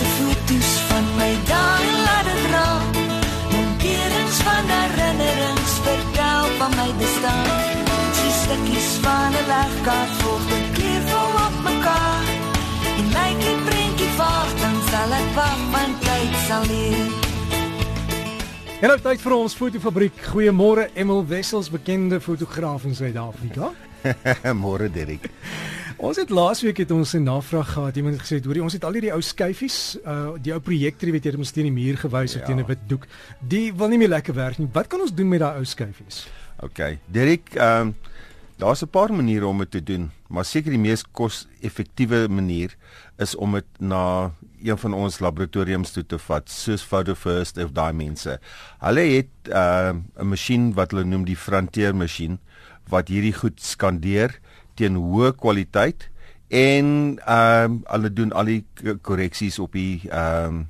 se foto's van my daar laat dit dra. Monterings van herinnerings vertel van my bestaan. Die stukkies van 'n wegkaart volg die kleur vol op mekaar. En my kind prentjie vaart dan sal ek wag van tyd sal leer. En nou tyd vir ons fotofabriek. Goeiemôre Emil Wessels, bekende fotograaf in Suid-Afrika. Môre Derek. Ons het laasweek het ons 'n navraag gehad. Iemand het gesê, "Hoorie, ons het al hierdie ou skyfies, uh die ou projekte, jy weet jy, moet teen die muur gewys of Ja. teen 'n wit doek. Die wil nie meer lekker werk nie. Wat kan ons doen met daai ou skyfies?" Okay. Derek, ehm um, daar's 'n paar maniere om dit te doen, maar seker die mees kos-effektiewe manier is om dit na een van ons laboratoriums toe te vat, soos Photo First of daai mense. Hulle het ehm uh, 'n masjien wat hulle noem die Frontier masjien wat hierdie goed skandeer teen hoë kwaliteit en ehm um, hulle doen al die korreksies op die ehm um,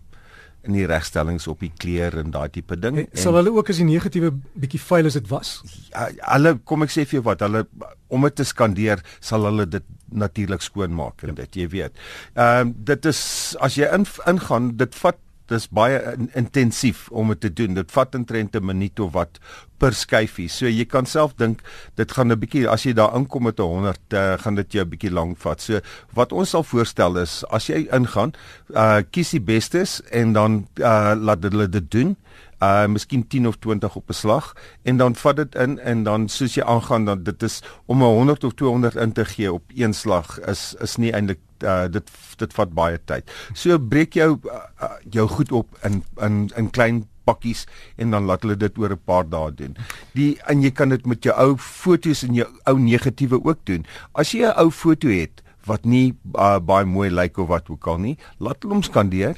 in die regstellings op die kleur en daai tipe ding. En, sal hulle ook as die negatiewe bietjie vuil as dit was? Ja, hulle kom ek sê vir jou wat hulle om dit te skandeer sal hulle dit natuurlik skoon maak en dit jy weet. Ehm um, dit is as jy in ingaan dit vat dis baie in, intensief om dit te doen. Dit vat omtrent 'n minuut of wat per skyfie. So jy kan self dink dit gaan 'n bietjie as jy daar inkom met 'n 100 uh, gaan dit jou 'n bietjie lank vat. So wat ons sal voorstel is as jy ingaan, uh kies die bestes en dan uh laat hulle dit doen uh miskien 10 of 20 op 'n slag en dan vat dit in en dan soos jy aangaan dan dit is om 'n 100 of 200 in te gee op een slag is is nie eintlik uh dit dit vat baie tyd. So breek jou uh, jou goed op in in in klein pakkies en dan laat hulle dit oor 'n paar dae doen. Die en jy kan dit met jou ou fotos en jou ou negatiewe ook doen. As jy 'n ou foto het wat nie uh, baie mooi lyk of wat ook al nie, laat hulle hom skandeer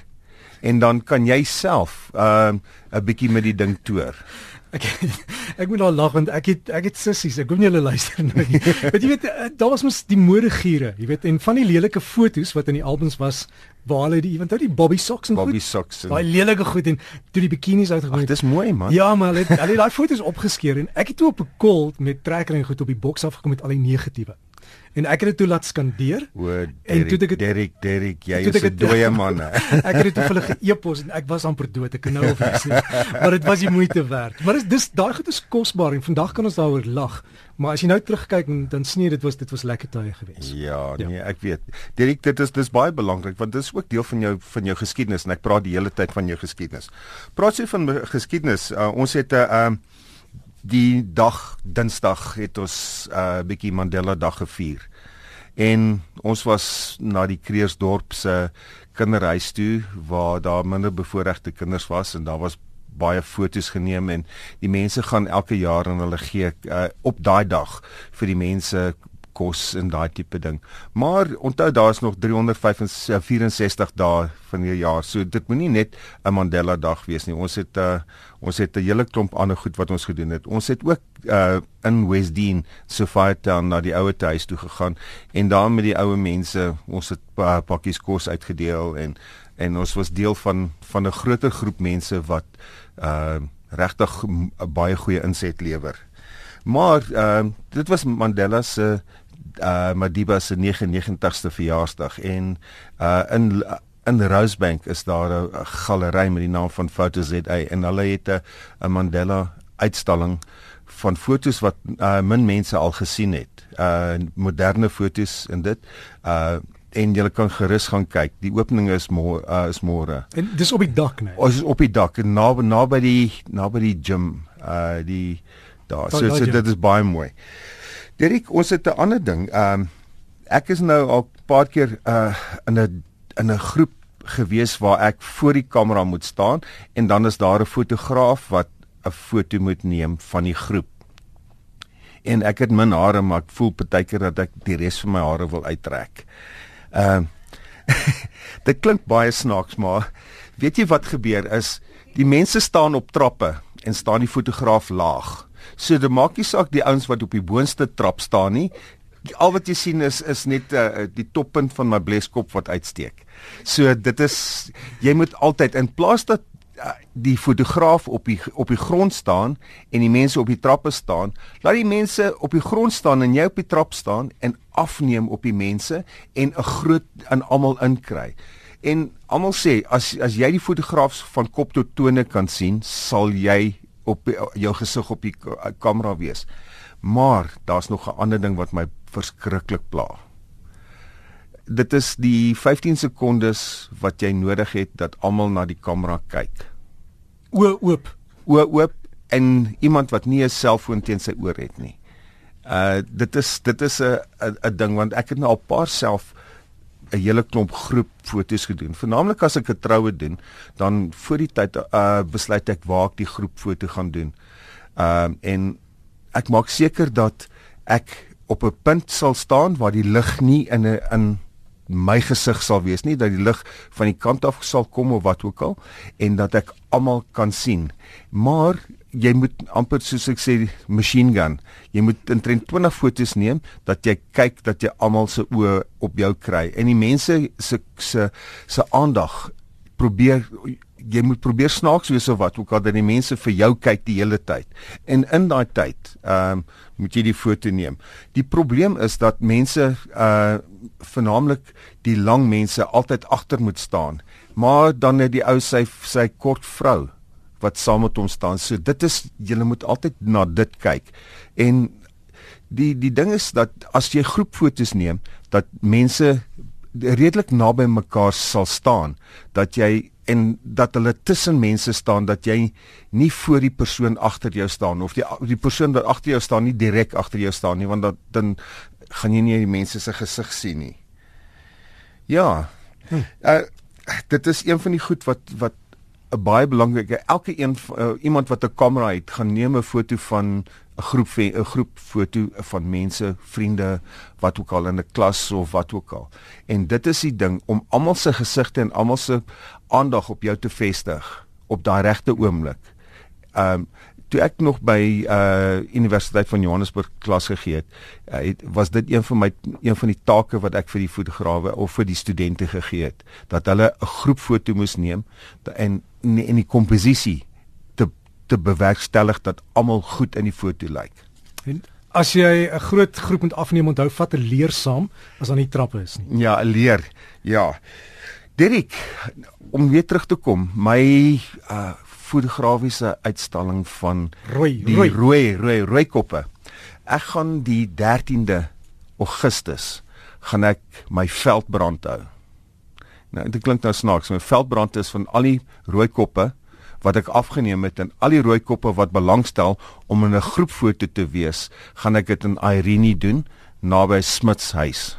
en dan kan jy self 'n uh, 'n bietjie met die ding toer. Ek ek moet al lag want ek het ek het sissies. Ek hoef nie hulle luister nou nie. Want jy weet eh, daar was mos die modegiere, jy weet en van die lelike fotos wat in die albums was waar hulle die want ou die Bobby socks en Bobby goed. socks. Daai lelike goed en toe die bikinis uitgekom het. dis mooi man. Ja, maar hulle het- hulle het daai foto's opgeskeer en ek het toe op 'n kol met trekker en goed op die boks afgekom met al die negatiewe. En ek het dit toe laat skandeer. O, En toe ek Derek, het- Derek, Derek, jy toe is 'n dooie man. Ek het dit vir hulle ge-e-pos en ek was amper dood. Ek kan nou of niks nie. Maar dit was die moeite werd. Maar dis dis daai goed is kosbaar en vandag kan ons daaroor lag. Maar as jy nou terugkyk dan sien jy dit was dit was lekker tye geweest. Ja, Ja. nee, ek weet. Derek, dit is dis baie belangrik want dit is ook deel van jou van jou geskiedenis en ek praat die hele tyd van jou geskiedenis. Praat jy van geskiedenis? Uh, ons het 'n uh, um, die dag Dinsdag het ons 'n uh, bietjie Mandela Dag gevier. En ons was na die Kreersdorp se kinderhuis toe waar daar minder bevoorregte kinders was en daar was baie fotos geneem en die mense gaan elke jaar en hulle gee uh, op daai dag vir die mense kos en daai tipe ding. Maar onthou daar's nog 364 dae van die jaar. So dit moenie net 'n Mandela dag wees nie. Ons het uh, ons het 'n hele klomp ander goed wat ons gedoen het. Ons het ook uh, in Westdene Sophiatown na die ouer huis toe gegaan en daar met die ouer mense, ons het uh, pakkies kos uitgedeel en en ons was deel van van 'n groter groep mense wat uh regtig 'n baie goeie inset lewer. Maar ehm uh, dit was Mandela se uh Madiba se 99ste verjaarsdag en uh in in Rosebank is daar 'n galery met die naam van Photo ZA en hulle het 'n Mandela uitstalling van fotos wat uh min mense al gesien het. Uh moderne fotos en dit uh en jy kan gerus gaan kyk. Die opening is môre uh, is môre. En dis op die dak, nee. Ons is op die dak en na naby die naby die gym uh die daar. So, Daai- daai so dit is baie mooi. Derek, ons het 'n ander ding. Ehm um, ek is nou al 'n paar keer uh in 'n in 'n groep gewees waar ek voor die kamera moet staan en dan is daar 'n fotograaf wat 'n foto moet neem van die groep. En ek het min hare, maar ek voel partykeer dat ek die res van my hare wil uittrek. Ehm Dit klink baie snaaks, maar weet jy wat gebeur is die mense staan op trappe en staan die fotograaf laag. So dit maak nie saak die ouens wat op die boonste trap staan nie. Al wat jy sien is is net uh, die toppunt van my bleskop wat uitsteek. So dit is jy moet altyd in plaas dat uh, die fotograaf op die op die grond staan en die mense op die trappe staan, laat die mense op die grond staan en jy op die trap staan en afneem op die mense en 'n groot aan almal inkry. En almal sê as as jy die fotograaf van kop tot tone kan sien, sal jy op jou gesig op die kamera wees. Maar daar's nog 'n ander ding wat my verskriklik pla. Dit is die 15 sekondes wat jy nodig het dat almal na die kamera kyk. O oop, o oop en iemand wat nie 'n selfoon teen sy oor het nie. Uh dit is dit is 'n 'n ding want ek het nou al paar self 'n hele klomp groep fotos gedoen. Veralnik as ek 'n troue doen, dan voor die tyd uh besluit ek waar ek die groep foto gaan doen. Um uh, en ek maak seker dat ek op 'n punt sal staan waar die lig nie in 'n in my gesig sal wees nie dat die lig van die kant af sal kom of wat ook al en dat ek almal kan sien. Maar jy moet amper soos ek sê machine gun. Jy moet intrent 20 fotos neem dat jy kyk dat jy almal se oë op jou kry en die mense se se se aandag probeer jy moet probeer snaaks wees of wat ook al dat die mense vir jou kyk die hele tyd. En in daai tyd, ehm um, moet jy die foto neem. Die probleem is dat mense uh veralnik die lang mense altyd agter moet staan. Maar dan het die ou sy sy kort vrou wat saam met hom staan. So dit is jy moet altyd na dit kyk. En die die ding is dat as jy groepfoto's neem dat mense redelik naby mekaar sal staan dat jy en dat hulle tussen mense staan dat jy nie voor die persoon agter jou staan of die die persoon wat agter jou staan nie direk agter jou staan nie want dat dan gaan jy nie die mense se gesig sien nie. Ja. Hm. Uh, dit is een van die goed wat wat 'n baie belangrike elke een uh, iemand wat 'n kamera het gaan neem 'n foto van 'n groep 'n groep foto van mense, vriende, wat ook al in 'n klas of wat ook al. En dit is die ding om almal se gesigte en almal se aandag op jou te vestig op daai regte oomblik. Ehm um, toe ek nog by uh Universiteit van Johannesburg klas gegee het, uh, het, was dit een van my een van die take wat ek vir die fotograwe of vir die studente gegee het, dat hulle 'n groepfoto moes neem en in die komposisie te te bewerkstellig dat almal goed in die foto lyk. En as jy 'n groot groep moet afneem, onthou vat 'n leer saam as aan die trappe is nie. Ja, 'n leer. Ja. Dirk, om weer terug te kom, my uh fotografiese uitstalling van rooi die rooi rooi rooi rooi koppe. Ek gaan die 13de Augustus gaan ek my veldbrand hou. Nou dit klink nou snaaks, my veldbrand is van al die rooi koppe wat ek afgeneem het en al die rooi koppe wat belangstel om in 'n groepfoto te wees, gaan ek dit in Irene doen naby Smits huis.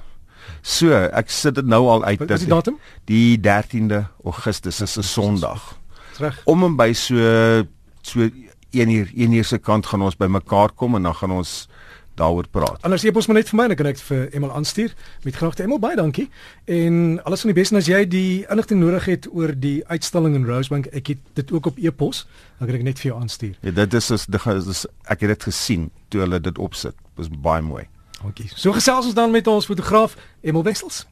So, ek sit dit nou al uit. Wat is die datum? Die 13de Augustus is 'n Sondag reg. Om en by so so 1 uur 1 uur se kant gaan ons bymekaar kom en dan gaan ons daaroor praat. Anders jy pos maar net vir my en ek kan ek vir Emel aanstuur. Met graagte Emel baie dankie. En alles van die beste as jy die inligting nodig het oor die uitstalling in Rosebank, ek het dit ook op e-pos. Dan kan ek net vir jou aanstuur. Ja, dit is is, is ek het dit gesien toe hulle dit opsit. Dit was baie mooi. Dankie. So gesels ons dan met ons fotograaf Emel Wessels.